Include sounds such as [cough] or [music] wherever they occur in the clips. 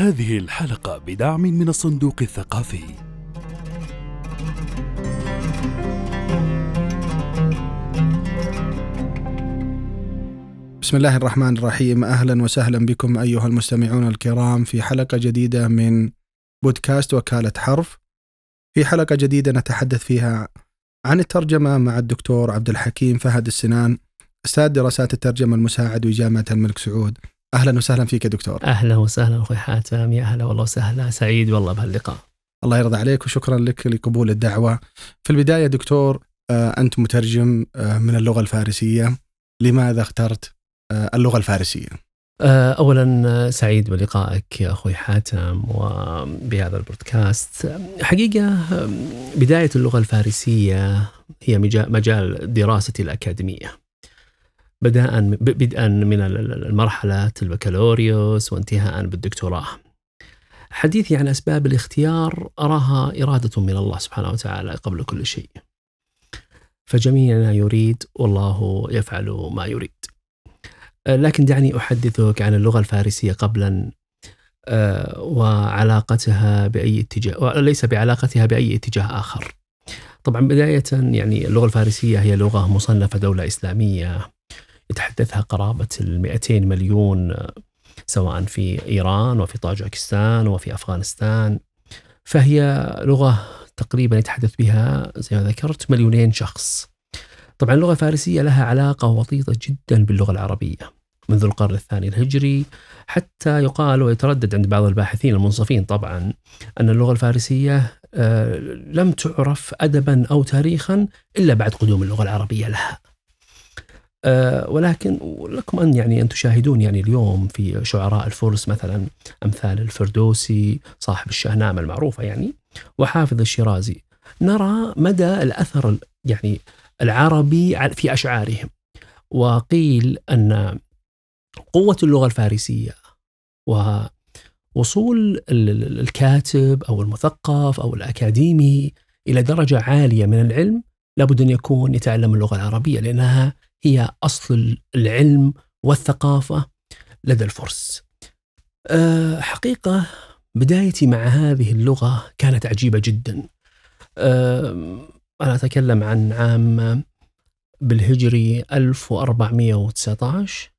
هذه الحلقة بدعم من الصندوق الثقافي بسم الله الرحمن الرحيم أهلا وسهلا بكم أيها المستمعون الكرام في حلقة جديدة من بودكاست وكالة حرف. في حلقة جديدة نتحدث فيها عن الترجمة مع الدكتور عبد الحكيم فهد السنان أستاذ دراسات الترجمة المساعد بجامعه الملك سعود. أهلا وسهلا فيك يا دكتور. أهلا وسهلا أخوي حاتم يا هلا والله وسهلا سعيد والله بهاللقاء. الله يرضى عليك وشكرا لك لقبول الدعوة. في البداية دكتور آه، أنت مترجم آه، من اللغة الفارسية. لماذا اخترت آه، اللغة الفارسية؟ اولا سعيد بلقائك يا أخوي حاتم وبهذا البودكاست حقيقة بداية اللغة الفارسية هي مجا- مجال دراستي الأكاديمية بداء ب- بدءا من ال- ال- المرحلة البكالوريوس وانتهاء بالدكتوراه. حديثي عن أسباب الاختيار أراها إرادة من الله سبحانه وتعالى قبل كل شيء. فجميعنا يريد والله يفعل ما يريد. لكن دعني أحدثك عن اللغة الفارسية قبلا آه، وعلاقتها بأي اتجاه وليس بعلاقتها بأي اتجاه آخر. طبعا بداية يعني اللغة الفارسية هي لغة مصنفة دولة إسلامية. يتحدثها قرابة ال 200 مليون سواء في إيران وفي طاجكستان وفي أفغانستان فهي لغة تقريبا يتحدث بها زي ما ذكرت مليونين شخص. طبعا اللغة الفارسيه لها علاقة وطيدة جدا باللغة العربية منذ القرن الثاني الهجري حتى يقال ويتردد عند بعض الباحثين المنصفين طبعا أن اللغة الفارسية آه، لم تعرف ادبا أو تاريخا إلا بعد قدوم اللغة العربية لها. آه، ولكن لكم أن يعني أن تشاهدون يعني اليوم في شعراء الفرس مثلا أمثال الفردوسي صاحب الشهنامة المعروفة يعني وحافظ الشيرازي. نرى مدى الأثر يعني العربي في أشعارهم. وقيل أن قوة اللغة الفارسية ووصول ال- ال- الكاتب أو المثقف أو الأكاديمي إلى درجة عالية من العلم لابد أن يكون يتعلم اللغة العربية لأنها هي أصل العلم والثقافة لدى الفرس. أه، حقيقة بدايتي مع هذه اللغة كانت عجيبة جدا. أه، أنا أتكلم عن عام بالهجري 1419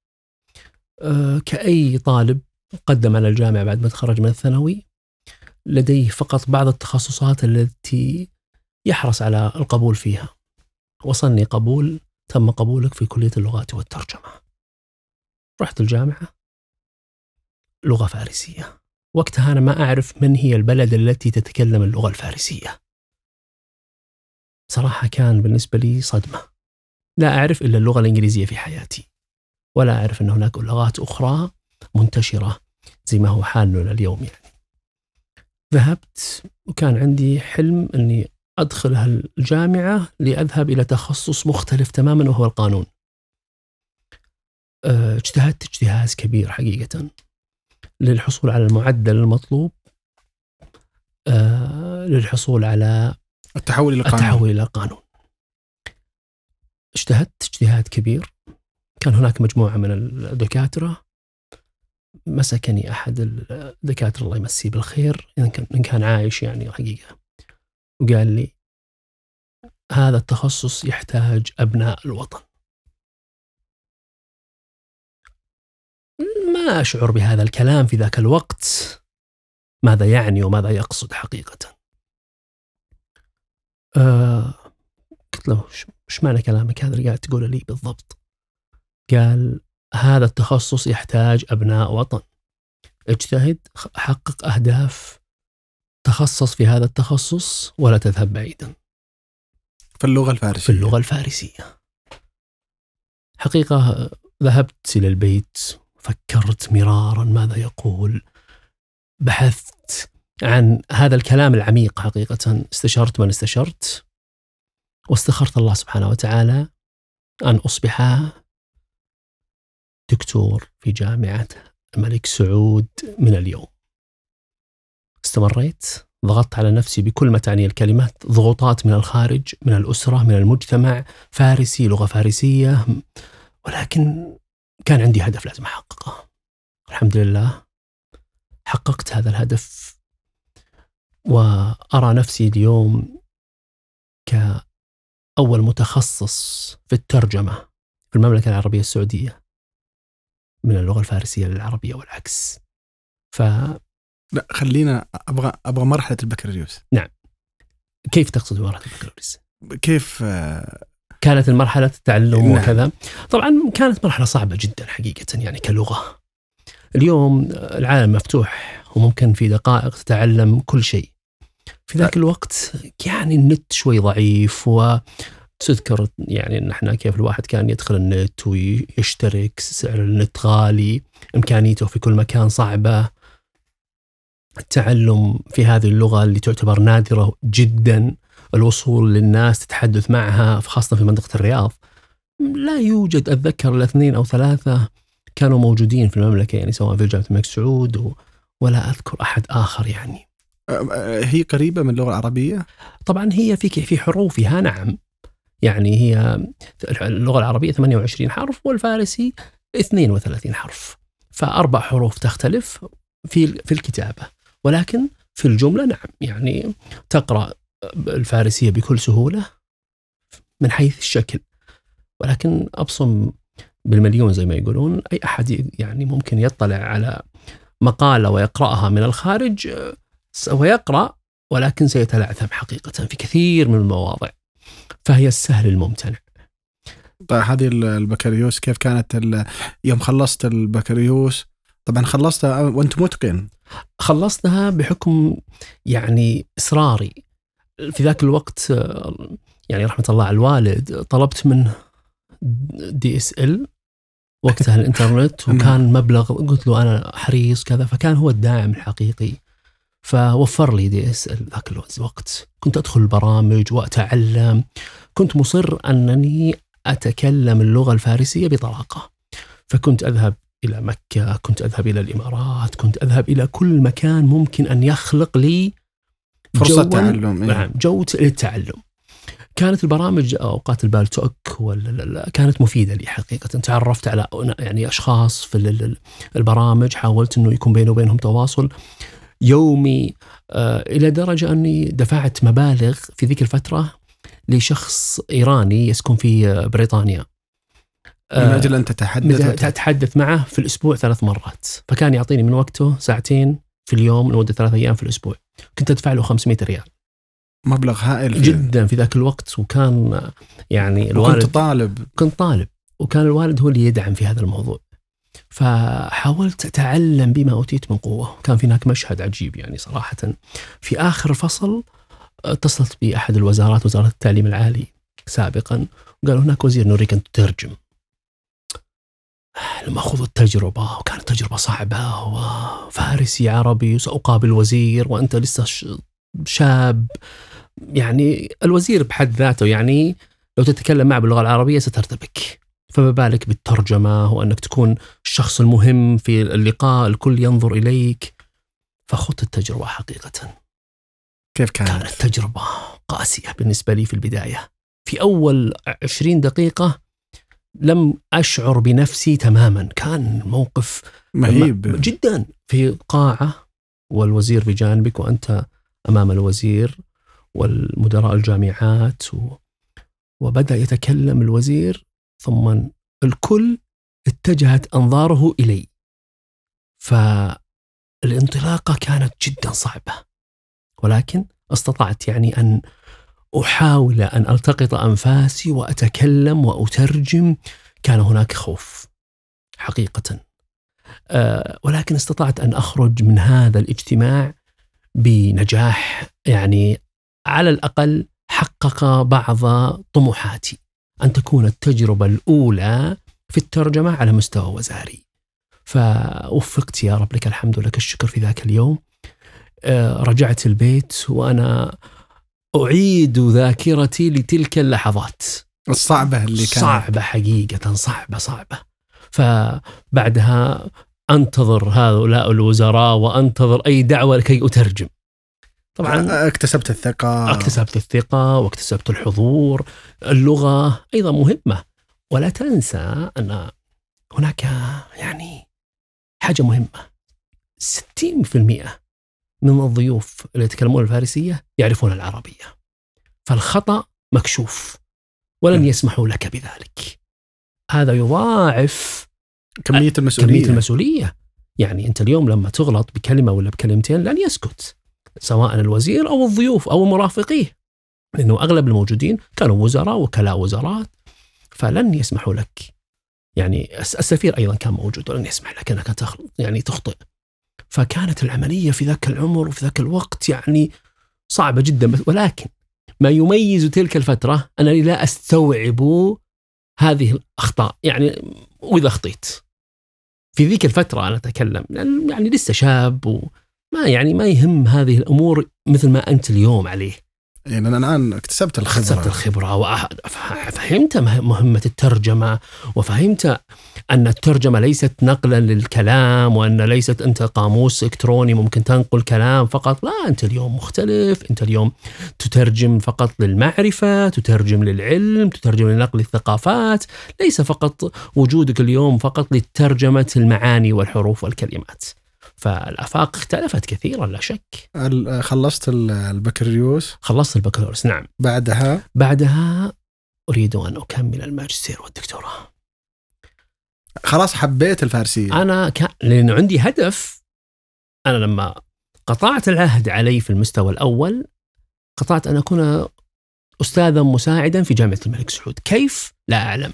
أه، كأي طالب قدم على الجامعة بعد ما تخرج من الثانوي لديه فقط بعض التخصصات التي يحرص على القبول فيها وصلني قبول تم قبولك في كلية اللغات والترجمة. رحت الجامعة. لغة فارسية. وقتها أنا ما أعرف من هي البلد التي تتكلم اللغة الفارسية. صراحة كان بالنسبة لي صدمة. لا أعرف إلا اللغة الإنجليزية في حياتي. ولا أعرف أن هناك لغات أخرى منتشرة زي ما هو حالنا اليوم يعني. ذهبت وكان عندي حلم أني أدخل هالجامعة لأذهب إلى تخصص مختلف تماما وهو القانون. أه، اجتهدت اجتهاد كبير حقيقة للحصول على المعدل المطلوب أه، للحصول على التحول إلى القانون. التحول إلى القانون اجتهدت اجتهاد كبير كان هناك مجموعة من الدكاترة مسكني أحد الدكاترة الله يمسيه بالخير إن كان, عايش يعني حقيقة. وقال لي هذا التخصص يحتاج أبناء الوطن. ما أشعر بهذا الكلام في ذاك الوقت ماذا يعني وماذا يقصد حقيقة. آه قلت له "وش- وش معنى كلامك هذا اللي قاعد تقوله لي بالضبط؟ قال هذا التخصص يحتاج أبناء وطن. اجتهد حقق أهداف تخصص في هذا التخصص ولا تذهب بعيدا. في اللغة الفارسية. في اللغة الفارسية. حقيقة ذهبت إلى البيت فكرت مرارا ماذا يقول بحثت عن هذا الكلام العميق حقيقة. استشرت من استشرت واستخرت الله سبحانه وتعالى أن أصبح دكتور في جامعة الملك سعود من اليوم. استمريت ضغطت على نفسي بكل ما تعني الكلمة ضغوطات من الخارج من الأسرة من المجتمع فارسي لغة فارسية ولكن كان عندي هدف لازم أحققه. الحمد لله حققت هذا الهدف. وأرى نفسي اليوم كأول متخصص في الترجمة في المملكة العربية السعودية من اللغة الفارسية للعربية والعكس. ف لا خلينا أبغى أبغى مرحلة البكالوريوس. كيف تقصد مرحلة البكالوريوس؟ كيف آه، كانت المرحلة التعلم نعم. وكذا؟ طبعا كانت مرحلة صعبة جدا حقيقة يعني كلغة. اليوم العالم مفتوح وممكن في دقائق تتعلم كل شيء. في ذاك الوقت يعني النت شوي ضعيف وتذكر يعني إن إحنا كيف الواحد كان يدخل النت ويشترك سعر النت غالي إمكانيته في كل مكان صعبة. التعلم في هذه اللغة اللي تعتبر نادرة جدا الوصول للناس تتحدث معها خاصة في منطقة الرياض. لا يوجد أتذكر الا اثنين أو ثلاثة كانوا موجودين في المملكة يعني سواء في جامعة الملك سعود ولا أذكر أحد آخر يعني. هي قريبة من اللغة العربية؟ طبعا هي في في حروفها نعم. يعني هي اللغة العربية 28 حرف والفارسي 32 حرف. فأربع حروف تختلف في في الكتابة. ولكن في الجملة نعم يعني تقرأ الفارسية بكل سهولة من حيث الشكل. ولكن أبصم بالمليون زي ما يقولون أي أحد يعني ممكن يطلع على مقالة ويقرأها من الخارج آه، سوف يقرا ولكن سيتلعثم حقيقة في كثير من المواضع. فهي السهل الممتنع. طيب هذه ال- البكالوريوس كيف كانت يوم خلصت البكالوريوس طبعا خلصتها وأنت متقن. خلصتها بحكم يعني إصراري. في ذاك الوقت آه، يعني رحمة الله على الوالد طلبت منه DSL وقتها الإنترنت [laughs] وكان مبلغ قلت له أنا حريص كذا فكان هو الداعم الحقيقي. فوفر لي DSL ذاك الوقت. كنت أدخل البرامج وأتعلم. كنت مصر أنني أتكلم اللغة الفارسية بطلاقة. فكنت أذهب إلى مكة كنت أذهب إلى الإمارات كنت أذهب إلى كل مكان ممكن أن يخلق لي جواً- تعلم إيه. نعم جو للتعلم. كانت البرامج أوقات البالتوك ولا كانت مفيدة لي حقيقة. تعرفت على يعني أشخاص في ال- ال- البرامج حاولت إنه يكون بيني وبينهم تواصل يومي آه، إلى درجة أني دفعت مبالغ في ذيك الفترة لشخص إيراني يسكن في آه، بريطانيا. من آه، أجل أن تتحدث اتحدث معه في الأسبوع ثلاث مرات. فكان يعطيني من وقته ساعتين في اليوم لمدة ثلاث أيام في الأسبوع. كنت أدفع له 500 ريال. مبلغ هائل جدا في ذاك الوقت وكان يعني الوالد طالب. كنت طالب وكان الوالد هو اللي يدعم في هذا الموضوع. فحاولت أتعلم بما أوتيت من قوة. كان في هناك مشهد عجيب يعني صراحة. في آخر الفصل اتصلت بأحد الوزارات وزارة التعليم العالي سابقا وقالوا هناك وزير نريك ان تترجم. لما خذوا التجربة وكانت تجربة صعبة وفارسي عربي وسأقابل وزير وأنت لسه شاب. يعني الوزير بحد ذاته يعني لو تتكلم معه باللغة العربية سترتبك. فما بالك بالترجمة وأنك تكون الشخص المهم في اللقاء الكل ينظر إليك. فخذت التجربة حقيقة. كيف كانت؟ كانت تجربة قاسية بالنسبة لي في البداية. في أول عشرين دقيقة لم أشعر بنفسي تماما. كان موقف مهيب جدا في قاعة والوزير بجانبك وأنت أمام الوزير والمدراء الجامعات و... وبدأ يتكلم الوزير ثم الكل اتجهت أنظاره إلي. فالانطلاقة كانت جدا صعبة ولكن استطعت يعني أن أحاول أن ألتقط أنفاسي وأتكلم وأترجم. كان هناك خوف حقيقة. آه، ولكن استطعت أن أخرج من هذا الاجتماع بنجاح. يعني على الأقل حقق بعض طموحاتي. أن تكون التجربة الأولى في الترجمة على مستوى وزاري. فوفقت يا رب لك الحمد ولك الشكر في ذاك اليوم. آه، رجعت البيت وأنا أعيد ذاكرتي لتلك اللحظات. الصعبة اللي كانت. صعبة حقيقة صعبة صعبة. فبعدها أنتظر هؤلاء الوزراء وأنتظر أي دعوة لكي أترجم. طبعا اكتسبت الثقة. اكتسبت الثقة واكتسبت الحضور. اللغة أيضا مهمة. ولا تنسى أن هناك يعني حاجة مهمة. 60% من الضيوف اللي يتكلمون الفارسية يعرفون العربية. فالخطأ مكشوف ولن نعم. يسمحوا لك بذلك. هذا يضاعف كمية المسؤولية. كمية المسؤولية. يعني أنت اليوم لما تغلط بكلمة ولا بكلمتين لن يسكت سواء الوزير أو الضيوف أو مرافقيه لأنه أغلب الموجودين كانوا وزراء وكلاء وزارات فلن يسمحوا لك. يعني الس- السفير أيضا كان موجود ولن يسمح لك أنك تخلط يعني تخطئ. فكانت العملية في ذاك العمر وفي ذاك الوقت يعني صعبة جدا. ولكن ما يميز تلك الفترة أنني لا أستوعب هذه الأخطاء. يعني وإذا أخطيت في ذيك الفترة أنا أتكلم يعني لسه شاب وما يعني ما يهم هذه الأمور مثل ما أنت اليوم عليه. يعني أنا الآن اكتسبت الخبرة. اكتسبت الخبرة وفهمت مهمة الترجمة وفهمت أن الترجمة ليست نقلا للكلام وأن ليست أنت قاموس إلكتروني ممكن تنقل كلام فقط. لا أنت اليوم مختلف. أنت اليوم تترجم فقط للمعرفة تترجم للعلم تترجم لنقل الثقافات. ليس فقط وجودك اليوم فقط لترجمة المعاني والحروف والكلمات. فالآفاق اختلفت كثيرا لا شك. خلصت ال- البكالوريوس. خلصت البكالوريوس نعم. بعدها؟ بعدها أريد أن أكمل الماجستير والدكتوراه. خلاص حبيت الفارسية. أنا كان لأنه عندي هدف. أنا لما قطعت العهد علي في المستوى الأول قطعت أن أكون أستاذا مساعدا في جامعة الملك سعود. كيف؟ لا أعلم.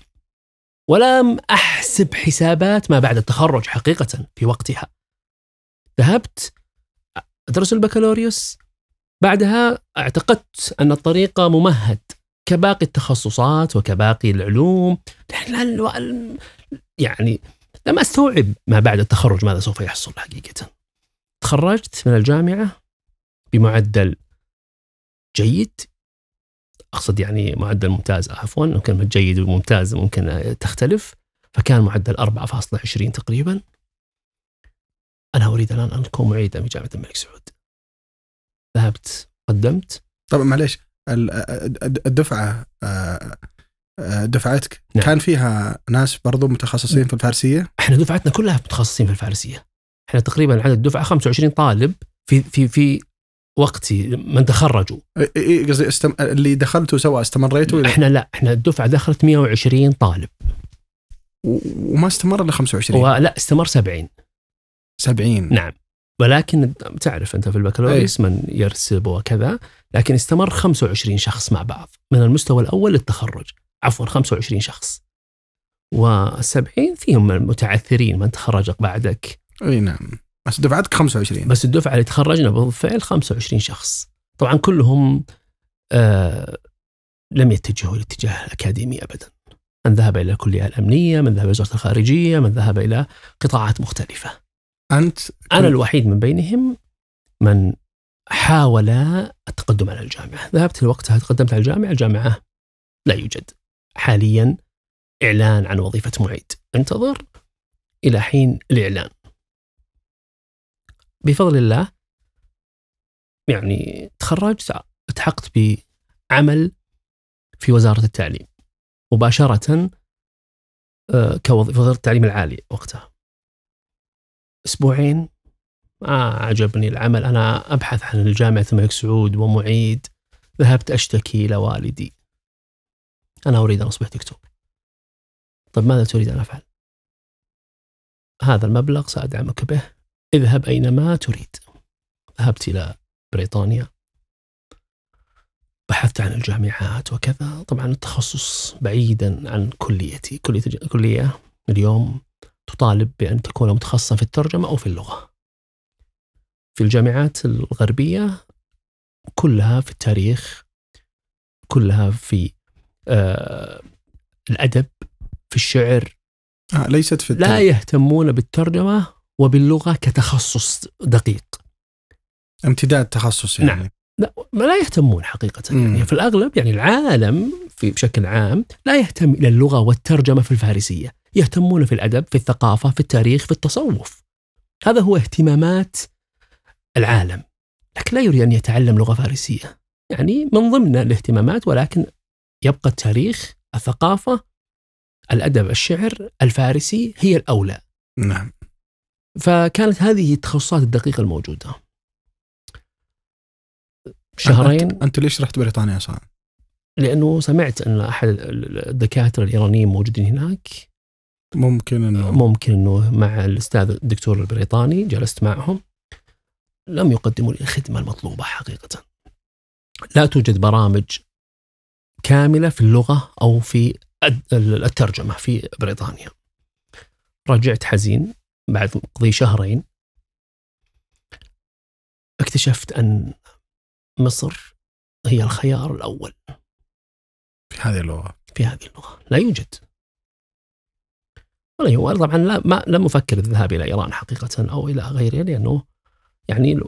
ولم أحسب حسابات ما بعد التخرج حقيقة في وقتها. ذهبت أدرس البكالوريوس بعدها اعتقدت أن الطريق ممهد كباقي التخصصات وكباقي العلوم يعني لم استوعب ما بعد التخرج ماذا سوف يحصل حقيقة. تخرجت من الجامعة بمعدل جيد أقصد يعني معدل ممتاز عفوا كلمه جيد وممتاز ممكن تختلف فكان معدل 4.20 تقريبا. أنا أريد الآن أن أكون معيدا في جامعة الملك سعود. ذهبت قدمت طبعا معليش ال- الد- الدفعة آه، آه، دفعتك نعم. كان فيها ناس برضو متخصصين في الفارسية إحنا دفعتنا كلها متخصصين في الفارسية. إحنا تقريبا عدد الدفعة 25 طالب في في في وقتي من تخرجوا إي، قصدي استم... اللي دخلتوا سوا استمريتوا. إحنا لا إحنا الدفعة دخلت 120 طالب و- وما استمر إلا 25 ولا استمر 70 70 نعم. ولكن تعرف أنت في البكالوريوس من يرسب وكذا لكن استمر 25 شخص مع بعض. من المستوى الأول للتخرج عفوا 25 شخص. و70 فيهم المتعثرين من تخرج بعدك. إي نعم. بس دفعتك 25 بس الدفعة اللي تخرجنا بالفعل 25 شخص. طبعا كلهم آه لم يتجهوا للاتجاه الأكاديمي ابدا. من ذهب إلى الكلية الأمنية من ذهب إلى وزاره الخارجية من ذهب إلى قطاعات مختلفة. أنت أنا الوحيد من بينهم من حاول التقدم على الجامعة. ذهبت وقتها تقدمت على الجامعة الجامعة لا يوجد. حاليا إعلان عن وظيفة معيد. انتظر إلى حين الإعلان. بفضل الله يعني تخرجت التحقت بعمل في وزارة التعليم. مباشرة آه، كوظيفه وزارة التعليم العالي وقتها. أسبوعين. ما عجبني العمل. أنا أبحث عن الجامعة الملك سعود ومعيد. ذهبت أشتكي إلى والدي أنا أريد أن أصبح دكتور. طيب ماذا تريد أن أفعل؟ هذا المبلغ سأدعمك به. اذهب أينما تريد. ذهبت إلى بريطانيا. بحثت عن الجامعات وكذا. طبعا التخصص بعيدا عن كليتي. كلية كلية اليوم تطالب بأن تكون متخصصا في الترجمة أو في اللغة. في الجامعات الغربية كلها في التاريخ كلها في آه الأدب في الشعر. آه ليست في لا التل... يهتمون بالترجمة وباللغة كتخصص دقيق. امتداد تخصص يعني. نعم. لا ما لا يهتمون حقيقة. مم. يعني في الأغلب يعني العالم في بشكل عام لا يهتم إلى اللغة والترجمة في الفارسية. يهتمون في الأدب في الثقافة في التاريخ في التصوف. هذا هو اهتمامات العالم. لكن لا يريد أن يتعلم لغة فارسية. يعني من ضمن الاهتمامات ولكن يبقى التاريخ الثقافة الأدب الشعر الفارسي هي الأولى. نعم. فكانت هذه التخصصات الدقيقة الموجودة. شهرين. أنت, أنت ليش رحت بريطانيا أصلا؟ لأنه سمعت أن أحد الدكاترة الإيرانيين موجودين هناك. ممكن إنه ممكن أنه مع الأستاذ الدكتور البريطاني جلست معهم. لم يقدموا لي الخدمة المطلوبة حقيقة. لا توجد برامج كاملة في اللغة أو في الترجمة في بريطانيا. رجعت حزين بعد قضي شهرين. اكتشفت أن مصر هي الخيار الأول. في هذه اللغة. في هذه اللغة. لا يوجد. ولا هو طبعا لا ما لم أفكر الذهاب إلى إيران حقيقة أو إلى غيرها لأنه يعني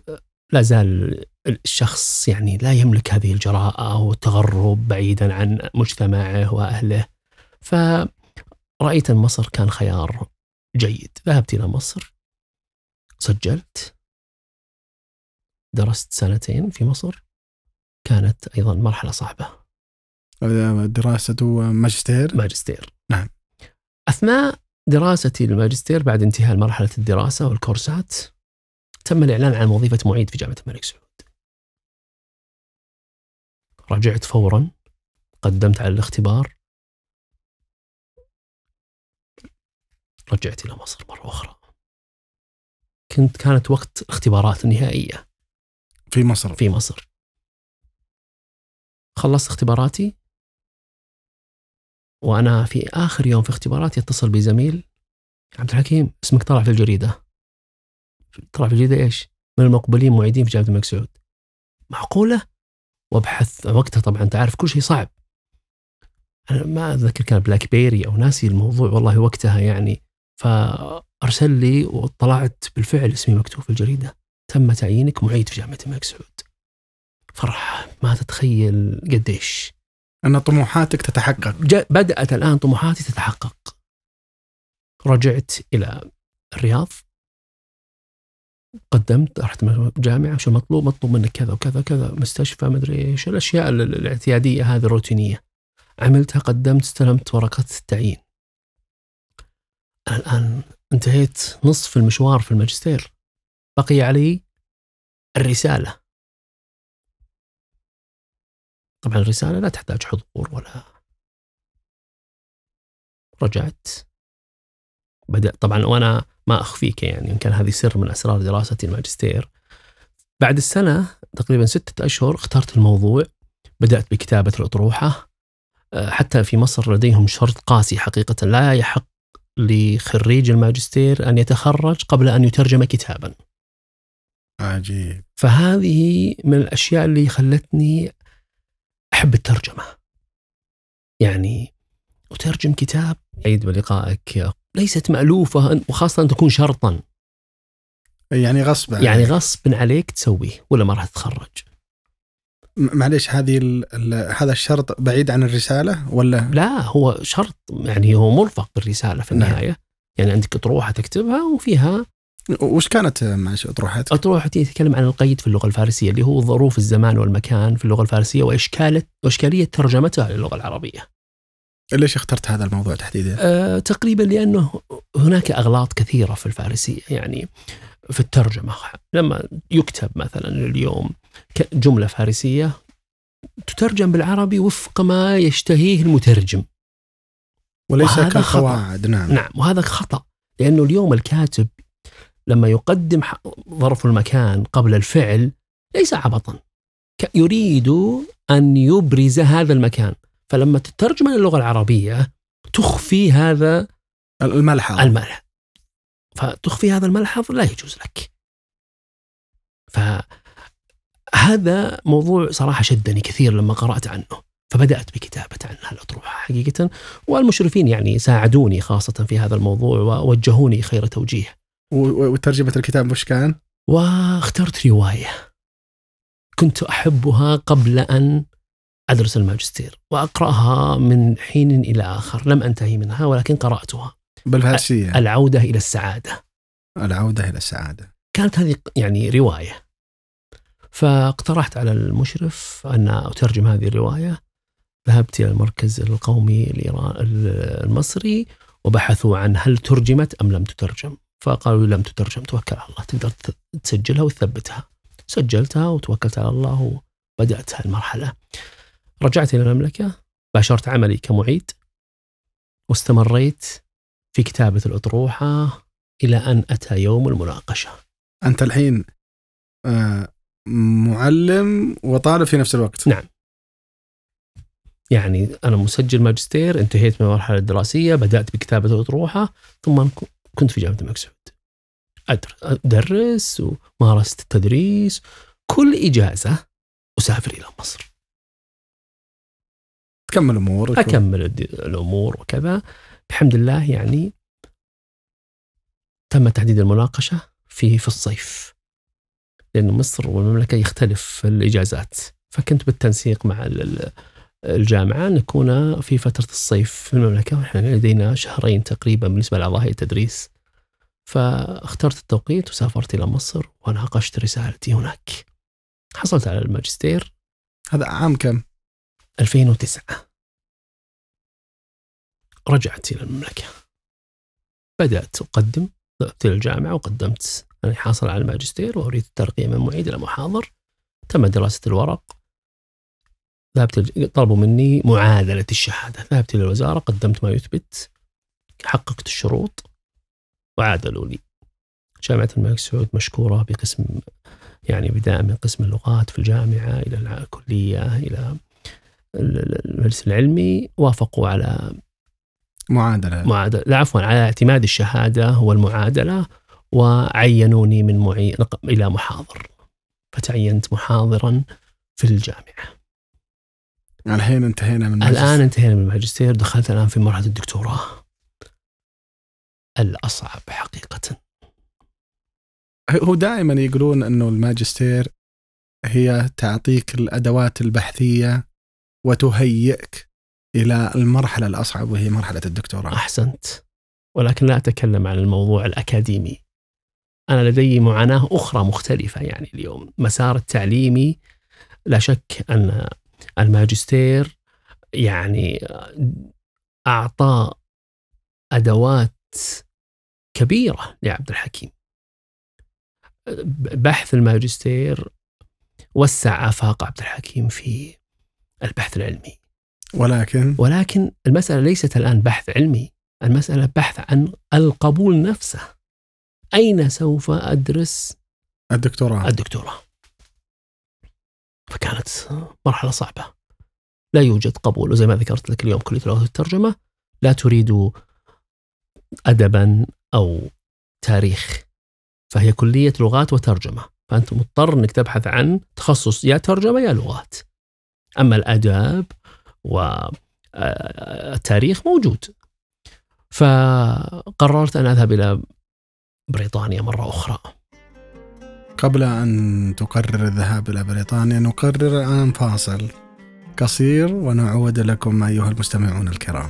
لا زال الشخص يعني لا يملك هذه الجراءة والتغرب بعيدا عن مجتمعه وأهله. فرأيت أن مصر كان خيار جيد. ذهبت إلى مصر سجلت درست سنتين في مصر كانت أيضا مرحلة صعبة. دراسة ماجستير؟ ماجستير. نعم. أثناء دراستي للماجستير بعد انتهاء مرحلة الدراسة والكورسات تم الإعلان عن وظيفة معيد في جامعة الملك سعود. رجعت فورا قدمت على الاختبار. رجعت إلى مصر مرة أخرى. كنت كانت وقت الاختبارات النهائية في مصر. في مصر. خلصت اختباراتي. وأنا في آخر يوم في اختباراتي اتصل بزميل عبد الحكيم اسمك طلع في الجريدة. طلع في الجريدة إيش؟ من المقبلين معيدين في جامعة الملك سعود معقولة؟ وابحث وقتها طبعا أنت عارف كل شيء صعب. أنا ما أتذكر كان بلاك بيري أو ناسي الموضوع والله وقتها يعني. فأرسل لي واطلعت بالفعل اسمي مكتوب في الجريدة. تم تعيينك معيد في جامعة الملك سعود فرح ما تتخيل قديش. أن طموحاتك تتحقق. بدأت الآن طموحاتي تتحقق. رجعت إلى الرياض. قدمت رحت جامعة شو مطلوب؟ مطلوب منك كذا وكذا كذا مستشفى مدري إيش الأشياء الاعتيادية هذه الروتينية. عملتها قدمت استلمت ورقه التعيين. الآن انتهيت نصف المشوار في الماجستير. بقي علي الرسالة. طبعا الرسالة لا تحتاج حضور ولا رجعت بدأ طبعا وأنا ما أخفيك يعني يمكن هذه سر من أسرار دراستي الماجستير بعد السنة تقريبا ستة أشهر اخترت الموضوع بدأت بكتابة الأطروحة آه، حتى في مصر لديهم شرط قاسي حقيقة لا يحق لخريج الماجستير أن يتخرج قبل أن يترجم كتابا. عجيب. فهذه من الأشياء اللي خلتني أحب الترجمة. يعني أترجم كتاب عيد بلقائك ليست مألوفة وخاصة أن تكون شرطا يعني غصب عليك. يعني غصب عليك تسويه ولا ما راح تتخرج معليش هذه هذا الشرط بعيد عن الرسالة ولا لا هو شرط يعني هو مرفق بالرسالة في النهاية نعم. يعني عندك أطروحة تكتبها وفيها وش كانت معلش أطروحتك؟ أطروحتي تتكلم عن القيد في اللغة الفارسية اللي هو ظروف الزمان والمكان في اللغة الفارسية وإشكالة وإشكالية ترجمتها للغة العربية. ليش اخترت هذا الموضوع تحديدا؟ أه تقريبا لأنه هناك أغلاط كثيرة في الفارسية يعني في الترجمة. لما يكتب مثلا اليوم جمله فارسية تترجم بالعربي وفق ما يشتهيه المترجم. وليس كقواعد نعم. نعم وهذا خطأ لأنه اليوم الكاتب لما يقدم ظرف المكان قبل الفعل ليس عبطا. يريد أن يبرز هذا المكان. فلما تترجم اللغة العربية تخفي هذا الملحظ. الملحظ. فتخفي هذا الملحظ لا يجوز لك. فهذا موضوع صراحة شدني كثير لما قرأت عنه. فبدأت بكتابة عنها الأطروحة حقيقة. والمشرفين يعني ساعدوني خاصة في هذا الموضوع ووجهوني خير توجيه. وترجمة الكتاب وش كان؟ واخترت رواية. كنت أحبها قبل أن أدرس الماجستير وأقرأها من حين إلى آخر لم أنتهي منها ولكن قرأتها. بالفارسية العودة إلى السعادة. العودة إلى السعادة. كانت هذه يعني رواية. فاقترحت على المشرف أن أترجم هذه الرواية. ذهبت إلى المركز القومي المصري وبحثوا عن هل ترجمت أم لم تترجم. فقالوا لم تترجم توكل على الله. تقدر تسجلها وتثبتها. سجلتها وتوكلت على الله وبدأت هالمرحلة رجعت إلى المملكة باشرت عملي كمعيد واستمريت في كتابة الأطروحة إلى أن أتى يوم المناقشة. أنت الحين آه، معلم وطالب في نفس الوقت. نعم. يعني أنا مسجل ماجستير انتهيت من المرحلة الدراسية بدأت بكتابة الأطروحة ثم كنت في جامعة الملك سعود. أدرس ومارست التدريس كل إجازة أسافر إلى مصر. تكمل أمورك أكمل الد- الأمور وكذا. بحمد الله يعني تم تحديد المناقشة في في الصيف. لأن مصر والمملكة يختلف الإجازات فكنت بالتنسيق مع الجامعة نكون في فترة الصيف في المملكة ونحن لدينا شهرين تقريبا بالنسبة لأعضاء هيئة التدريس. فاخترت التوقيت وسافرت إلى مصر وناقشت رسالتي هناك. حصلت على الماجستير. هذا عام كم؟ 2009 رجعت إلى المملكة. بدأت أقدم ذهبت إلى الجامعة وقدمت. أنا حاصل على الماجستير وأريد الترقية من معيد إلى محاضر. تم دراسة الورق. ذهبت طلبوا مني معادلة الشهادة. ذهبت إلى الوزارة قدمت ما يثبت حققت الشروط وعادلوا لي. جامعة الملك سعود مشكورة بقسم يعني بداية من قسم اللغات في الجامعة إلى الكلية إلى ال- ال- المجلس العلمي. وافقوا على معادلة. معادلة لا عفوا على اعتماد الشهادة والمعادلة وعينوني من معي نق- إلى محاضرفتعينت محاضرا في الجامعة. الحين انتهينا من الآن انتهينا من الماجستير دخلت الآن في مرحلة الدكتوراه. الأصعب حقيقة. هو دائما يقولون إنه الماجستير هي تعطيك الأدوات البحثية وتهيئك إلى المرحلة الأصعب وهي مرحلة الدكتوراه. أحسنت. ولكن لا أتكلم عن الموضوع الأكاديمي. أنا لدي معاناة أخرى مختلفة يعني اليوم. مسار التعليمي لا شك أن الماجستير يعني أعطى أدوات كبيرة لعبد الحكيم. بحث الماجستير وسع آفاق عبد الحكيم في البحث العلمي. ولكن؟ ولكن المسألة ليست الآن بحث علمي المسألة بحث عن القبول نفسه. أين سوف أدرس الدكتوراه؟ الدكتوراه؟ فكانت مرحلة صعبة. لا يوجد قبول وزي ما ذكرت لك اليوم كلية اللغة والترجمة لا تريد أدبا أو تاريخ فهي كلية لغات وترجمة. فأنت مضطر أنك تبحث عن تخصص يا ترجمة يا لغات. أما الأدب والتاريخ موجود. فقررت أن أذهب إلى بريطانيا مرة أخرى. قبل أن تقرر الذهاب إلى بريطانيا نقرر الان فاصل قصير ونعود لكم أيها المستمعون الكرام.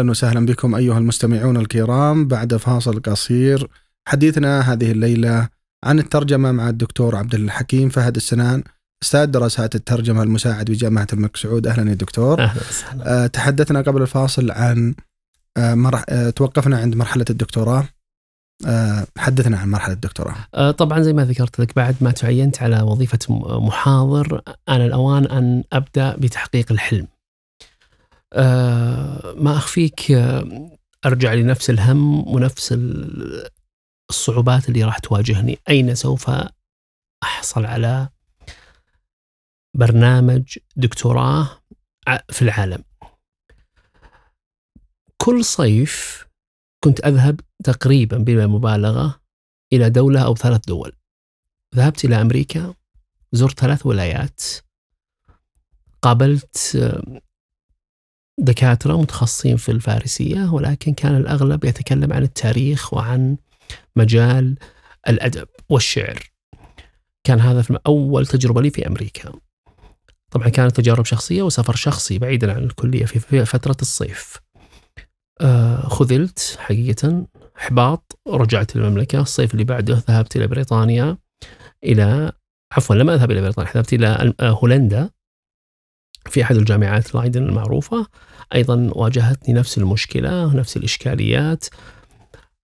أهلا وسهلا بكم أيها المستمعون الكرام بعد فاصل قصير حديثنا هذه الليلة عن الترجمة مع الدكتور عبد الحكيم فهد السنان أستاذ دراسات الترجمة المساعد بجامعة الملك سعود أهلا يا دكتور. أهلا وسهلا أه تحدثنا قبل الفاصل عن أه مرح... أه توقفنا عند مرحلة الدكتوراه. حدثنا عن مرحلة الدكتوراه. آه، طبعا زي ما ذكرت لك بعد ما تعينت على وظيفة م- محاضر أنا الأوان أن أبدأ بتحقيق الحلم آه، ما أخفيك آه، أرجع لنفس الهم ونفس ال- الصعوبات اللي راح تواجهني. أين سوف أحصل على برنامج دكتوراه في العالم؟ كل صيف كنت أذهب تقريبا بلا مبالغة إلى دولة أو ثلاث دول. ذهبت إلى أمريكا زرت ثلاث ولايات قابلت آه، دكاترة متخصصين في الفارسية ولكن كان الأغلب يتكلم عن التاريخ وعن مجال الأدب والشعر. كان هذا في أول تجربة لي في أمريكا. طبعا كانت تجارب شخصية وسفر شخصي بعيدا عن الكلية في فترة الصيف. آه خذلت حقيقة إحباط رجعت للمملكة. الصيف اللي بعده ذهبت إلى بريطانيا إلى عفوا لم أذهب إلى بريطانيا ذهبت إلى هولندا في أحد الجامعات لايدن المعروفة. أيضا واجهتني نفس المشكلة نفس الإشكاليات.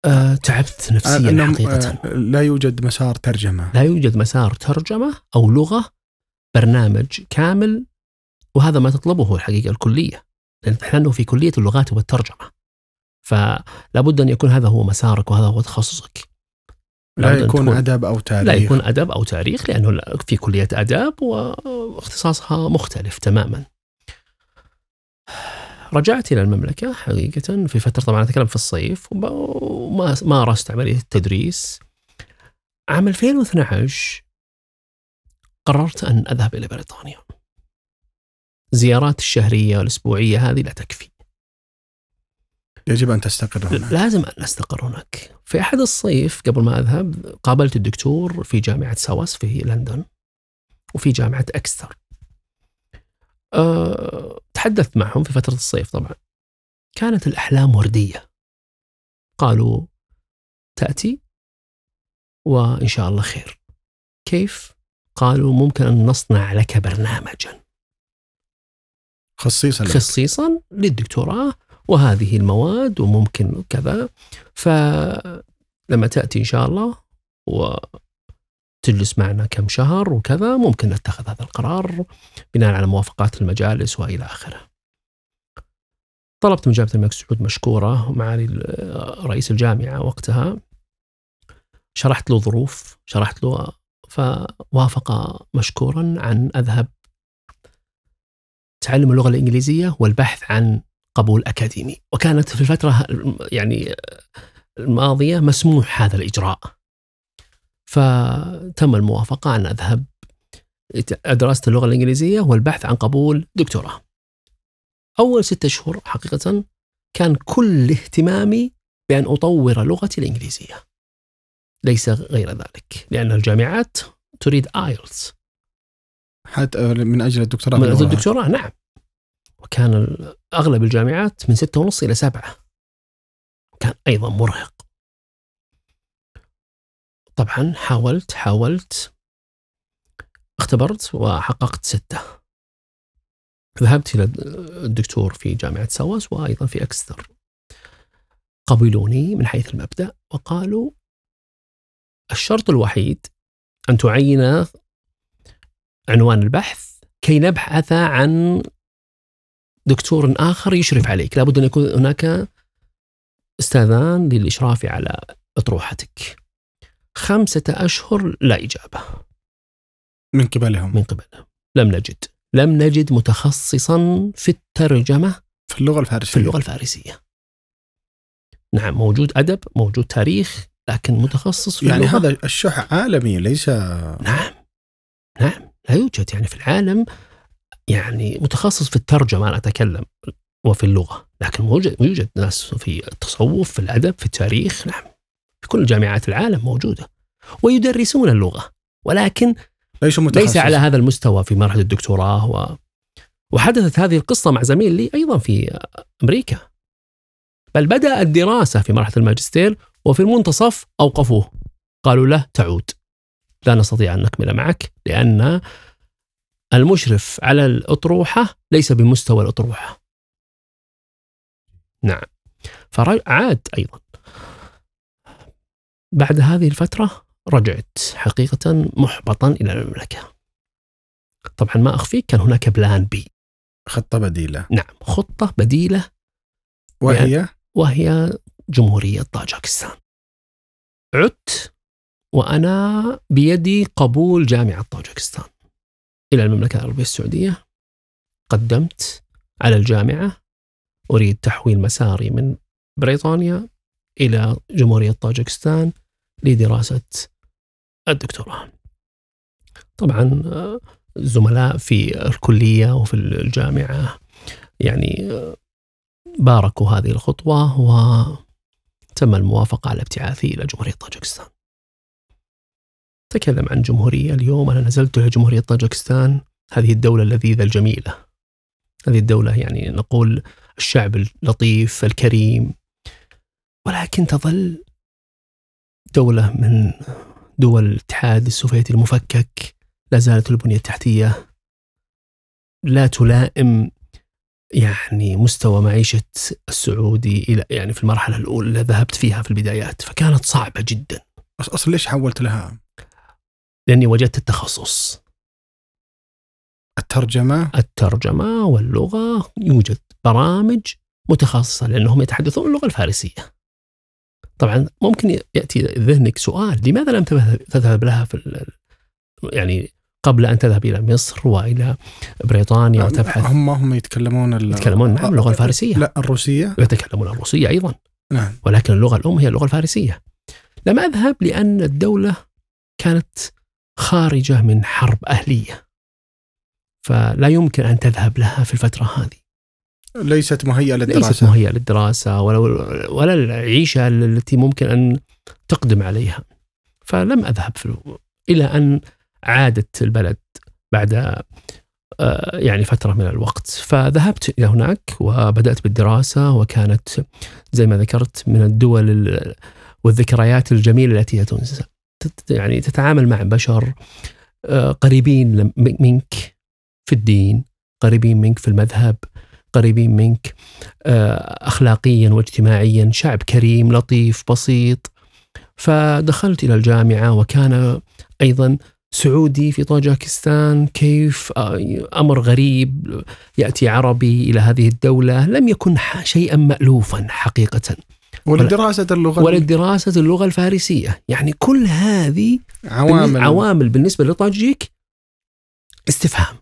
أه تعبت نفسيا حقيقة. آه لا يوجد مسار ترجمة. لا يوجد مسار ترجمة أو لغة برنامج كامل وهذا ما تطلبه الحقيقة الكلية. لأن نحن في كلية اللغات والترجمة. فلا بد أن يكون هذا هو مسارك وهذا هو تخصصك. لا يكون أدب أو تاريخ. لا يكون أدب أو تاريخ لأنه في كلية أداب واختصاصها مختلف تماما. رجعت إلى المملكة حقيقة في فترة طبعا أتكلم في الصيف وما مارست عملية التدريس. عام 2012 قررت أن أذهب إلى بريطانيا. زيارات الشهرية والأسبوعية هذه لا تكفي. يجب أن تستقر هناك. لازم أن أستقر هناك. في أحد الصيف قبل ما أذهب قابلت الدكتور في جامعة ساوس في لندن وفي جامعة أكستر. أه تحدثت معهم في فترة الصيف طبعا. كانت الأحلام وردية. قالوا تأتي وإن شاء الله خير. كيف؟ قالوا ممكن أن نصنع لك برنامجا. خصيصا خصيصا للدكتوراه وهذه المواد وممكن كذا. فلما تأتي إن شاء الله وتجلس معنا كم شهر وكذا ممكن نتخذ هذا القرار بناء على موافقات المجالس وإلى آخره. طلبت من جامعة الملك سعود مشكورة معالي رئيس الجامعة وقتها. شرحت له ظروف شرحت له فوافق مشكورا عن أذهب تعلم اللغة الإنجليزية والبحث عن قبول أكاديمي. وكانت في الفترة يعني الماضية مسموح هذا الإجراء. فتم الموافقة أن أذهب دراسة اللغة الإنجليزية والبحث عن قبول دكتوراه. أول ستة شهور حقيقة كان كل اهتمامي بأن أطور لغتي الإنجليزية. ليس غير ذلك لأن الجامعات تريد IELTS. حتى من أجل الدكتوراه من أجل الدكتوراه نعم. وكان أغلب الجامعات من ستة ونص إلى سبعة. كان أيضا مرهق. طبعا حاولت حاولت اختبرت وحققت ستة. ذهبت إلى الدكتور في جامعة SOAS وأيضا في أكستر. قبلوني من حيث المبدأ وقالوا الشرط الوحيد أن تعين عنوان البحث كي نبحث عن دكتور آخر يشرف عليك. لابد أن يكون هناك أستاذان للإشراف على أطروحتك. خمسة أشهر لا إجابة. من قبلهم. من قبلهم. لم نجد. لم نجد متخصصا في الترجمة في اللغة الفارسية. في اللغة الفارسية. نعم موجود أدب موجود تاريخ لكن متخصص في يعني اللغة هذا الشح عالمي ليس نعم. نعم لا يوجد. يعني في العالم يعني متخصص في الترجمة أنا أتكلم وفي اللغة. لكن يوجد ناس في التصوف في الأدب في التاريخ نعم. كل جامعات العالم موجودة ويدرسون اللغة ولكن ليس. ليس على هذا المستوى في مرحلة الدكتوراه و... وحدثت هذه القصة مع زميل لي أيضا في أمريكا. بل بدأ الدراسة في مرحلة الماجستير وفي المنتصف أوقفوه. قالوا له تعود. لا نستطيع أن نكمل معك لأن المشرف على الأطروحة ليس بمستوى الأطروحة. نعم. فعاد أيضا. بعد هذه الفترة رجعت حقيقة محبطا إلى المملكة. طبعا ما أخفيك كان هناك بلان بي. خطة بديلة. نعم خطة بديلة. وهي؟ وهي جمهورية طاجكستان. عدت وأنا بيدي قبول جامعة طاجكستان. إلى المملكة العربية السعودية قدمت على الجامعة. أريد تحويل مساري من بريطانيا إلى جمهورية طاجكستان لدراسة الدكتوراه. طبعا آه، الزملاء في الكلية وفي الجامعة يعني آه، باركوا هذه الخطوة وتم الموافقة على ابتعاثي إلى جمهورية طاجكستان. تكلم عن جمهورية اليوم. أنا نزلت إلى جمهورية طاجكستان. هذه الدولة اللذيذة الجميلة. هذه الدولة يعني نقول الشعب اللطيف الكريم ولكن تظل دولة من دول الاتحاد السوفيتي المفكك لا زالت البنية التحتية. لا تلائم يعني مستوى معيشة السعودي إلى يعني في المرحلة الأولى اللي ذهبت فيها في البدايات فكانت صعبة جدا. بس أصلا ليش حولت لها؟ لأني وجدت التخصص. الترجمة؟ الترجمة واللغة يوجد برامج متخصصة لأنهم يتحدثون اللغة الفارسية. طبعا ممكن يأتي ذهنك سؤال لماذا لم تذهب- لها في يعني قبل أن تذهب إلى مصر وإلى بريطانيا وتبحث؟ هم هم يتكلمون ال- يتكلمون نعم اللغة الفارسية. لا الروسية. ويتكلمون الروسية أيضا. نعم. ولكن اللغة الأم هي اللغة الفارسية. لم أذهب لأن الدولة كانت خارجة من حرب أهلية. فلا يمكن أن تذهب لها في الفترة هذه. ليست مهيئة ليست للدراسة. مهيئة للدراسة ولا, ولا العيشة التي ممكن أن تقدم عليها. فلم أذهب في إلى أن عادت البلد بعد آه، يعني فترة من الوقت. فذهبت إلى هناك وبدأت بالدراسة وكانت زي ما ذكرت من الدول ال- والذكريات الجميلة التي لا تنسى يعني تتعامل مع بشر آه، قريبين منك في الدين قريبين منك في المذهب. قريبين منك آه، اخلاقيا واجتماعيا شعب كريم لطيف بسيط. فدخلت إلى الجامعة وكان أيضا سعودي في طاجكستان. كيف؟ آه، أمر غريب. يأتي عربي إلى هذه الدولة. لم يكن شيئا مالوفا حقيقه. ولدراسة اللغة ولدراسة اللغة الفارسية. يعني كل هذه عوامل. عوامل بالنسبة لطاجيك استفهام.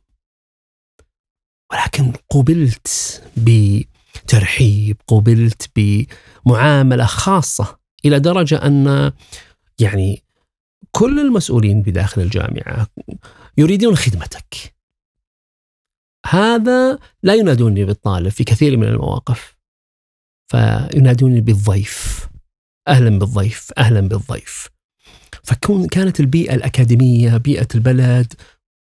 ولكن قبلت بترحيب قبلت بمعاملة خاصة إلى درجة أن يعني كل المسؤولين بداخل الجامعة يريدون خدمتك. هذا لا ينادوني بالطالب في كثير من المواقف فينادوني بالضيف. أهلا بالضيف أهلا بالضيف. فكون كانت البيئة الأكاديمية بيئة البلد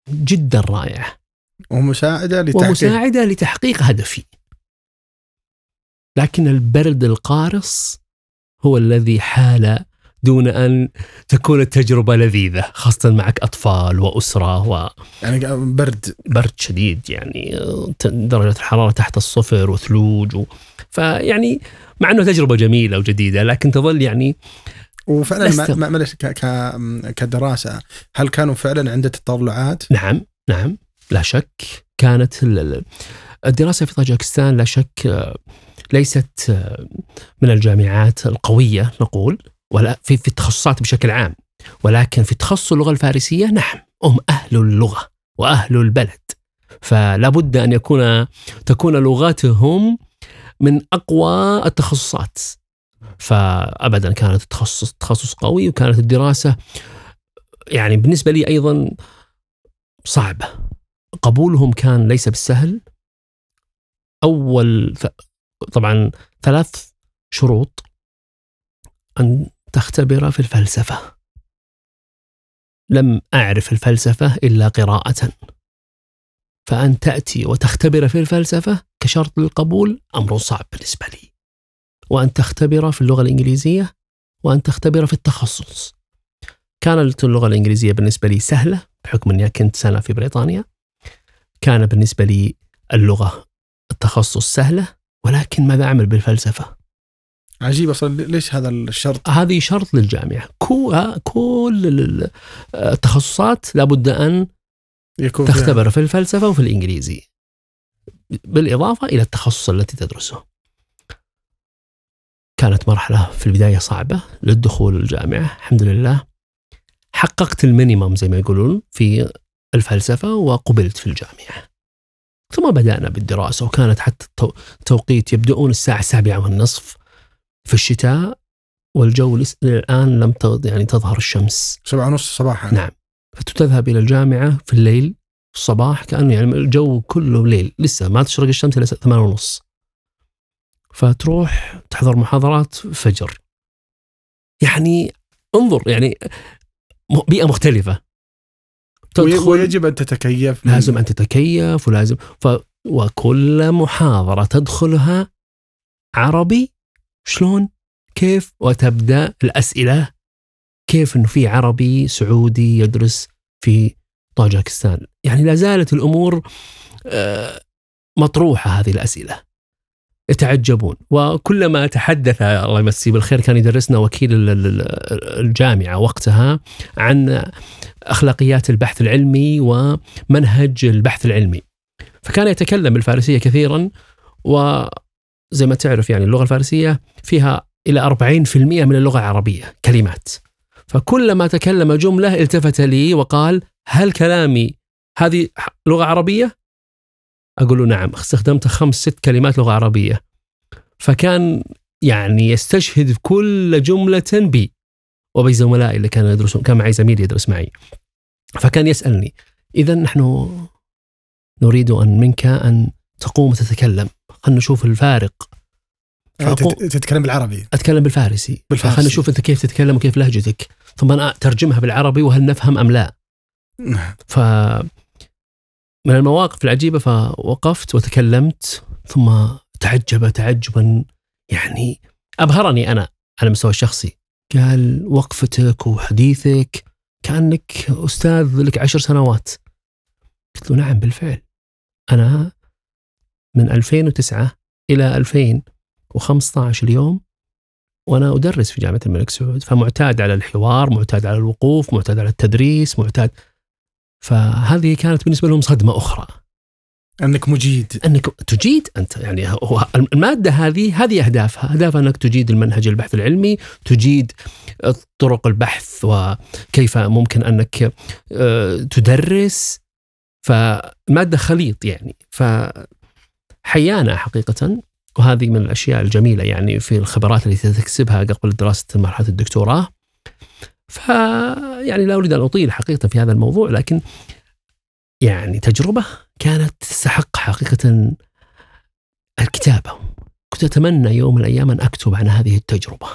جدا رائعة. ومساعدة لتحقيق ومساعدة لتحقيق هدفي. لكن البرد القارص هو الذي حال دون أن تكون التجربة لذيذة خاصة معك أطفال وأسرة و يعني برد. برد شديد يعني درجة الحرارة تحت الصفر وثلوج و... فيعني مع أنه تجربة جميلة وجديدة لكن تظل يعني وفعلا لست- ما- معلش ك- ك- كدراسة هل كانوا فعلا عنده تطلعات؟ نعم نعم. لا شك كانت ال- ال- الدراسة في طاجكستان لا شك آه، ليست آه، من الجامعات القوية نقول ولا في في التخصصات بشكل عام ولكن في تخصص اللغة الفارسية نعم هم أهل اللغة وأهل البلد. فلا بد أن يكون تكون لغتهم من أقوى التخصصات. فأبدا كانت التخصص تخصص قوي وكانت الدراسة يعني بالنسبة لي أيضا صعبة. قبولهم كان ليس بالسهل. أول طبعا ثلاث شروط أن تختبر في الفلسفة. لم أعرف الفلسفة إلا قراءة. فأن تأتي وتختبر في الفلسفة كشرط للقبول أمر صعب بالنسبة لي. وأن تختبر في اللغة الإنجليزية وأن تختبر في التخصص. كانت اللغة الإنجليزية بالنسبة لي سهلة بحكم أني كنت سنة في بريطانيا. كان بالنسبة لي اللغة التخصص سهلة ولكن ماذا أعمل بالفلسفة؟ عجيب أصلا ليش هذا الشرط؟ هذه شرط للجامعة. كو- كل ال- التخصصات لابد أن يكون تختبر في الفلسفة وفي الإنجليزي بالإضافة إلى التخصص التي تدرسه. كانت مرحلة في البداية صعبة للدخول الجامعة الحمد لله. حققت ال minimum زي ما يقولون في الفلسفة وقبلت في الجامعة. ثم بدأنا بالدراسة وكانت حتى التو- التوقيت يبدؤون الساعة السابعة والنصف في الشتاء والجو الآن لم يعني تظهر الشمس. سبعة ونص صباحا. نعم. فتذهب إلى الجامعة في الليل في الصباح كأنه يعني الجو كله ليل. لسه ما تشرق الشمس إلى ثمان ونص. فتروح تحضر محاضرات فجر. يعني انظر يعني بيئة مختلفة. تدخل ويجب أن تتكيف. لازم أن تتكيف ولازم ف وكل محاضرة تدخلها عربي؟ شلون؟ كيف؟ وتبدأ الأسئلة كيف أنه في عربي سعودي يدرس في طاجكستان. يعني لا زالت الأمور آه، مطروحة هذه الأسئلة. يتعجبون. وكلما تحدث الله يمسيه بالخير كان يدرسنا وكيل الجامعة وقتها عن أخلاقيات البحث العلمي ومنهج البحث العلمي. فكان يتكلم بالفارسية كثيرا وزي ما تعرف يعني اللغة الفارسية فيها إلى 40% من اللغة العربية كلمات. فكلما تكلم جملة التفت لي وقال هل كلامي هذه لغة عربية؟ أقول له نعم استخدمت خمس ست كلمات لغة عربية. فكان يعني يستشهد كل جملة بي وبي زملائي اللي كانوا يدرسون كان معي زميل يدرس معي. فكان يسألني إذا نحن نريد أن منك أن تقوم وتتكلم خلينا نشوف الفارق. تتكلم بالعربي. أتكلم بالفارسي, بالفارسي. خلينا نشوف أنت كيف تتكلم وكيف لهجتك ثم أنا أترجمها بالعربي وهل نفهم أم لا. نعم. ف من المواقف العجيبة فوقفت وتكلمت ثم تعجب تعجبا. يعني أبهرني أنا على المستوى الشخصي. قال وقفتك وحديثك كأنك أستاذ لك عشر سنوات. قلت له نعم بالفعل. أنا من 2009 إلى 2015 اليوم وأنا أدرس في جامعة الملك سعود. فمعتاد على الحوار معتاد على الوقوف معتاد على التدريس معتاد فهذه كانت بالنسبة لهم صدمة أخرى. أنك مجيد. أنك تجيد أنت يعني هو المادة هذه هذه أهدافها، أهدافها أنك تجيد المنهج البحث العلمي، تجيد طرق البحث وكيف ممكن أنك آه، تدرس. فمادة خليط يعني. ف حيانا حقيقة وهذه من الأشياء الجميلة يعني في الخبرات التي تكسبها قبل دراسه مرحلة الدكتوراه. ف يعني لا أريد أن أطيل حقيقة في هذا الموضوع لكن يعني تجربة كانت تستحق حقيقة الكتابة. كنت أتمنى يوم من الأيام أن أكتب عن هذه التجربة.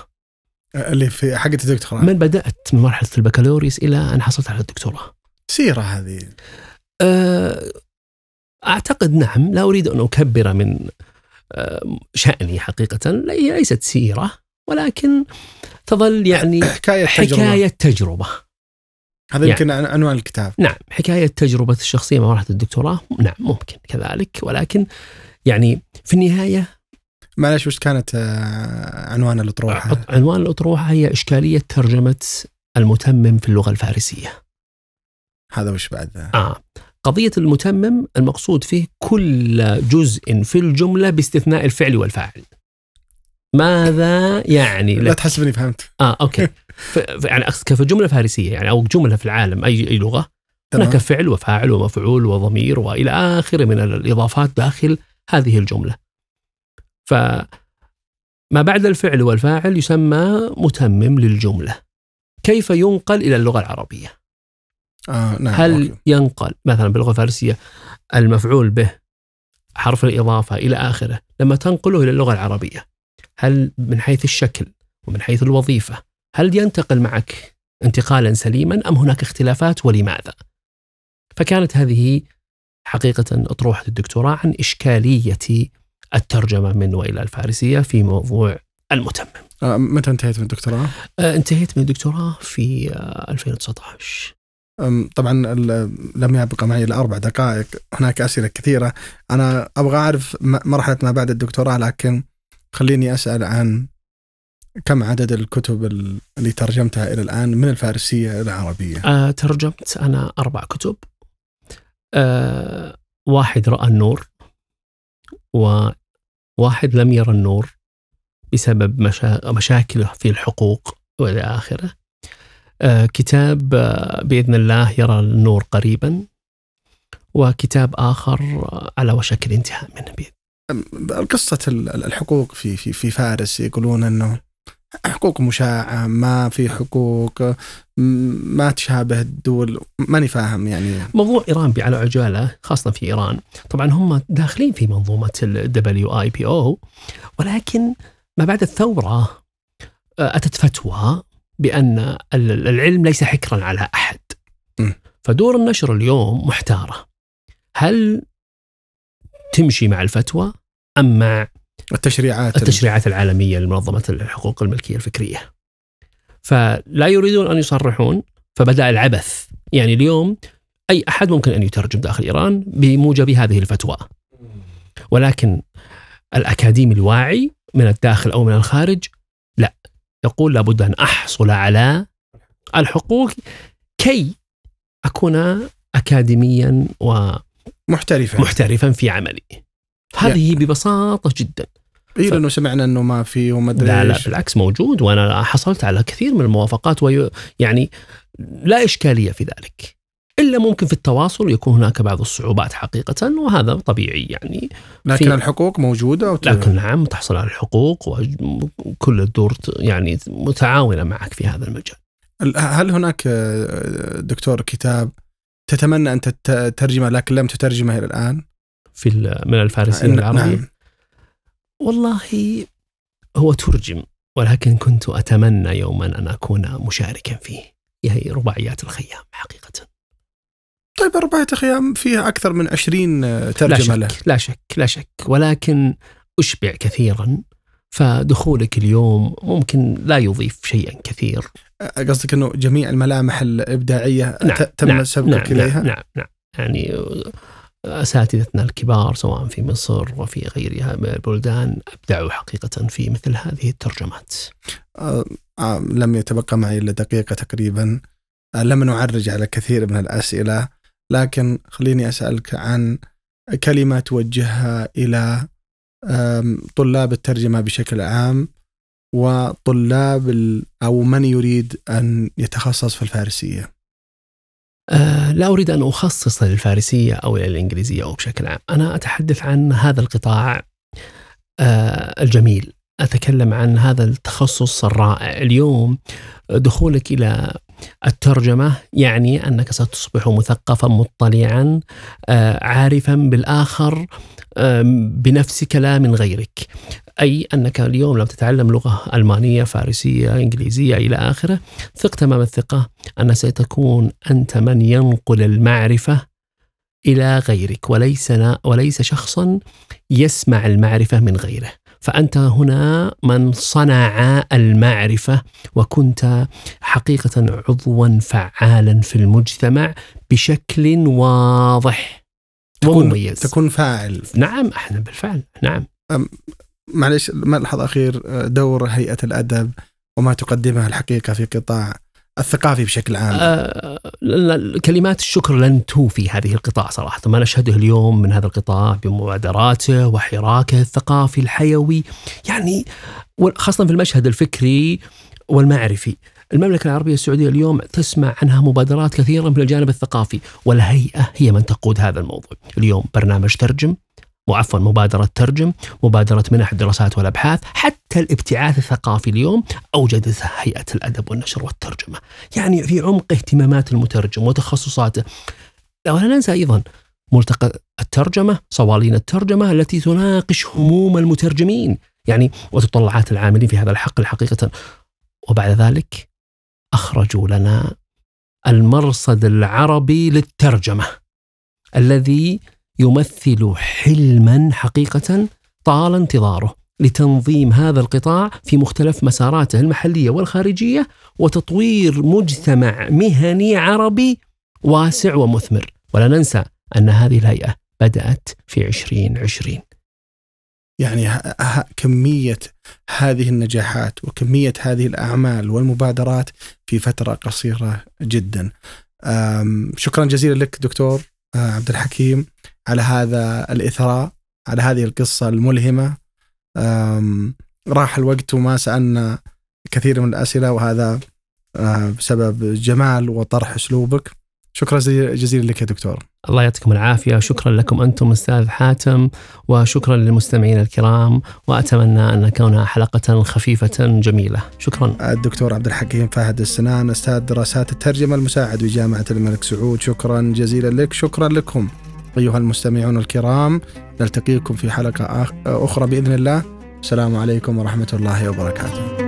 اللي في حقة الدكتوراه. من بدأت من مرحلة البكالوريوس إلى أن حصلت على الدكتوراه. سيرة هذه. أه، أعتقد نعم لا أريد أن أكبر من شأني حقيقة هي ليست سيرة. ولكن تظل يعني [coughs] حكاية تجربه حكاية تجربه هذا يعني يمكن عنوان الكتاب نعم حكاية تجربه الشخصية مع مرحلة الدكتوراه نعم ممكن كذلك ولكن يعني في النهاية معلش وش كانت آه، عنوان الأطروحة؟ عنوان الأطروحة هي إشكالية ترجمة المتمم في اللغة الفارسية. هذا وش بعد؟ آه قضية المتمم المقصود فيه كل جزء في الجملة باستثناء الفعل والفاعل. ماذا يعني لا تحسبني فهمت آه أوكي [laughs] يعني أقصد جملة فارسية يعني أو جملة في العالم اي أي لغة هناك فعل وفاعل ومفعول وضمير وإلى اخره من الإضافات داخل هذه الجملة. ف ما بعد الفعل والفاعل يسمى متمم للجملة. كيف ينقل إلى اللغة العربية؟ آه نعم هل أوكي. ينقل مثلا باللغة الفارسية المفعول به حرف الإضافة إلى آخره لما تنقله إلى اللغة العربية هل من حيث الشكل ومن حيث الوظيفة هل ينتقل معك انتقالا سليما أم هناك اختلافات ولماذا؟ فكانت هذه حقيقة أطروحة الدكتوراه عن إشكالية الترجمة من وإلى الفارسية في موضوع المتمم. آه متى انتهيت من الدكتوراه؟ آه انتهيت من الدكتوراه في آه 2019. طبعا لم يبقى معي إلا أربع دقائق هناك أسئلة كثيرة أنا أبغى أعرف مرحلة ما بعد الدكتوراه لكن خليني أسأل عن كم عدد الكتب اللي ترجمتها إلى الآن من الفارسية إلى العربية؟ أه ترجمت أنا أربع كتب. أه واحد رأى النور وواحد لم يرى النور بسبب مشا... مشاكل في الحقوق وإلى آخره. أه كتاب آه، بإذن الله يرى النور قريبا وكتاب آخر على وشك الانتهاء منه بإذن قصة الحقوق في في في فارس يقولون إنه حقوق مشاعة ما في حقوق ما تشابه الدول ماني فاهم يعني. موضوع إيران على عجالة خاصة في إيران. طبعا هم داخلين في اي بي أو ولكن ما بعد الثورة آه، أتت فتوى بأن ال- العلم ليس حكرا على أحد. م. فدور النشر اليوم محتارة. هل تمشي مع الفتوى ام مع التشريعات التشريعات العالمية لمنظمة الحقوق الملكية الفكرية. فلا يريدون أن يصرحون فبدأ العبث، يعني اليوم أي أحد ممكن أن يترجم داخل إيران بموجب هذه الفتوى. ولكن الأكاديمي الواعي من الداخل أو من الخارج لا يقول لابد أن أحصل على الحقوق كي أكون اكاديميا محترفة ومحترفا في عملي. هذه ببساطة جدا. اي لأنه سمعنا إنه ما في وما أدري لا لا. بالعكس موجود وأنا حصلت على كثير من الموافقات وي يعني لا إشكالية في ذلك إلا ممكن في التواصل يكون هناك بعض الصعوبات حقيقة وهذا طبيعي يعني لكن الحقوق موجودة وت... لكن نعم تحصل على الحقوق وكل الدور يعني متعاونة معك في هذا المجال هل هناك دكتور كتاب تتمنى أن تت- تترجمه لكن لم تترجمه إلى الآن؟ في من الفارسيه نعم. العربية. والله هو ترجم ولكن كنت أتمنى يوما أن أكون مشاركا فيه. هي رباعيات الخيام حقيقة. طيب أربعة خيام فيها أكثر من 20 لا ترجمة له. شك لا شك لا شك. ولكن أشبع كثيرا فدخولك اليوم ممكن لا يضيف شيئا كثير. قصدك أنه جميع الملامح الإبداعية نعم تم نعم سبقك نعم؟ نعم, نعم نعم. يعني أساتذتنا الكبار سواء في مصر وفي غيرها من البلدان أبدعوا حقيقة في مثل هذه الترجمات. آه آه لم يتبقى معي إلا دقيقة تقريبا. آه لم نعرج على كثير من الأسئلة لكن خليني أسألك عن كلمة توجهها إلى آم، طلاب الترجمة بشكل عام وطلاب أو من يريد أن يتخصص في الفارسية. آه لا أريد أن أخصص للفارسية أو للإنجليزية أو بشكل عام. أنا أتحدث عن هذا القطاع آه الجميل. أتكلم عن هذا التخصص الرائع. اليوم دخولك إلى الترجمة يعني أنك ستصبح مثقفا مطلعا آه عارفا بالآخر بنفسك لا من غيرك. أي أنك اليوم لو تتعلم لغة ألمانية فارسية إنجليزية إلى آخره ثق تمام الثقة أن ستكون أنت من ينقل المعرفة إلى غيرك وليس وليس شخصا يسمع المعرفة من غيره. فأنت هنا من صنع المعرفة وكنت حقيقة عضوا فعالا في المجتمع بشكل واضح تكون ومميز. تكون فاعل. نعم أحنا بالفعل نعم. معلش ملحظ أخير دور هيئة الأدب وما تقدمه الحقيقة في قطاع الثقافي بشكل عام. آه كلمات الشكر لن توفي هذه القطاع صراحة. ما نشهده اليوم من هذا القطاع بمبادراته وحراكه الثقافي الحيوي يعني خاصة في المشهد الفكري والمعرفي. المملكة العربية السعودية اليوم تسمع عنها مبادرات كثيرة من الجانب الثقافي والهيئة هي من تقود هذا الموضوع. اليوم برنامج ترجم وعفوا مبادرة ترجم مبادرة منح الدراسات والأبحاث حتى الابتعاث الثقافي اليوم أوجدتها هيئة الأدب والنشر والترجمة. يعني في عمق اهتمامات المترجم وتخصصاته. لا ولا ننسى أيضا ملتقى الترجمة صوالين الترجمة التي تناقش هموم المترجمين. يعني وتطلعات العاملين في هذا الحق الحقيقة وبعد ذلك أخرجوا لنا المرصد العربي للترجمة الذي يمثل حلما حقيقة طال انتظاره لتنظيم هذا القطاع في مختلف مساراته المحلية والخارجية وتطوير مجتمع مهني عربي واسع ومثمر. ولا ننسى أن هذه الهيئة بدأت في 2020 يعني ه- ه- كمية هذه النجاحات وكمية هذه الأعمال والمبادرات في فترة قصيرة جدا. شكرا جزيلا لك دكتور. عبد الحكيم على هذا الإثراء على هذه القصة الملهمة. أم، راح الوقت وما سألنا كثير من الأسئلة وهذا آه، بسبب جمال وطرح أسلوبك. شكرا جزيلا لك يا دكتور. الله يعطيكم العافية. شكرا لكم أنتم أستاذ حاتم وشكرا للمستمعين الكرام وأتمنى أن نكون حلقة خفيفة جميلة. شكرا. الدكتور عبد الحكيم فهد السنان أستاذ دراسات الترجمة المساعد بجامعة الملك سعود. شكرا جزيلا لك. شكرا لكم أيها المستمعون الكرام. نلتقيكم في حلقة أخرى بإذن الله. السلام عليكم ورحمة الله وبركاته.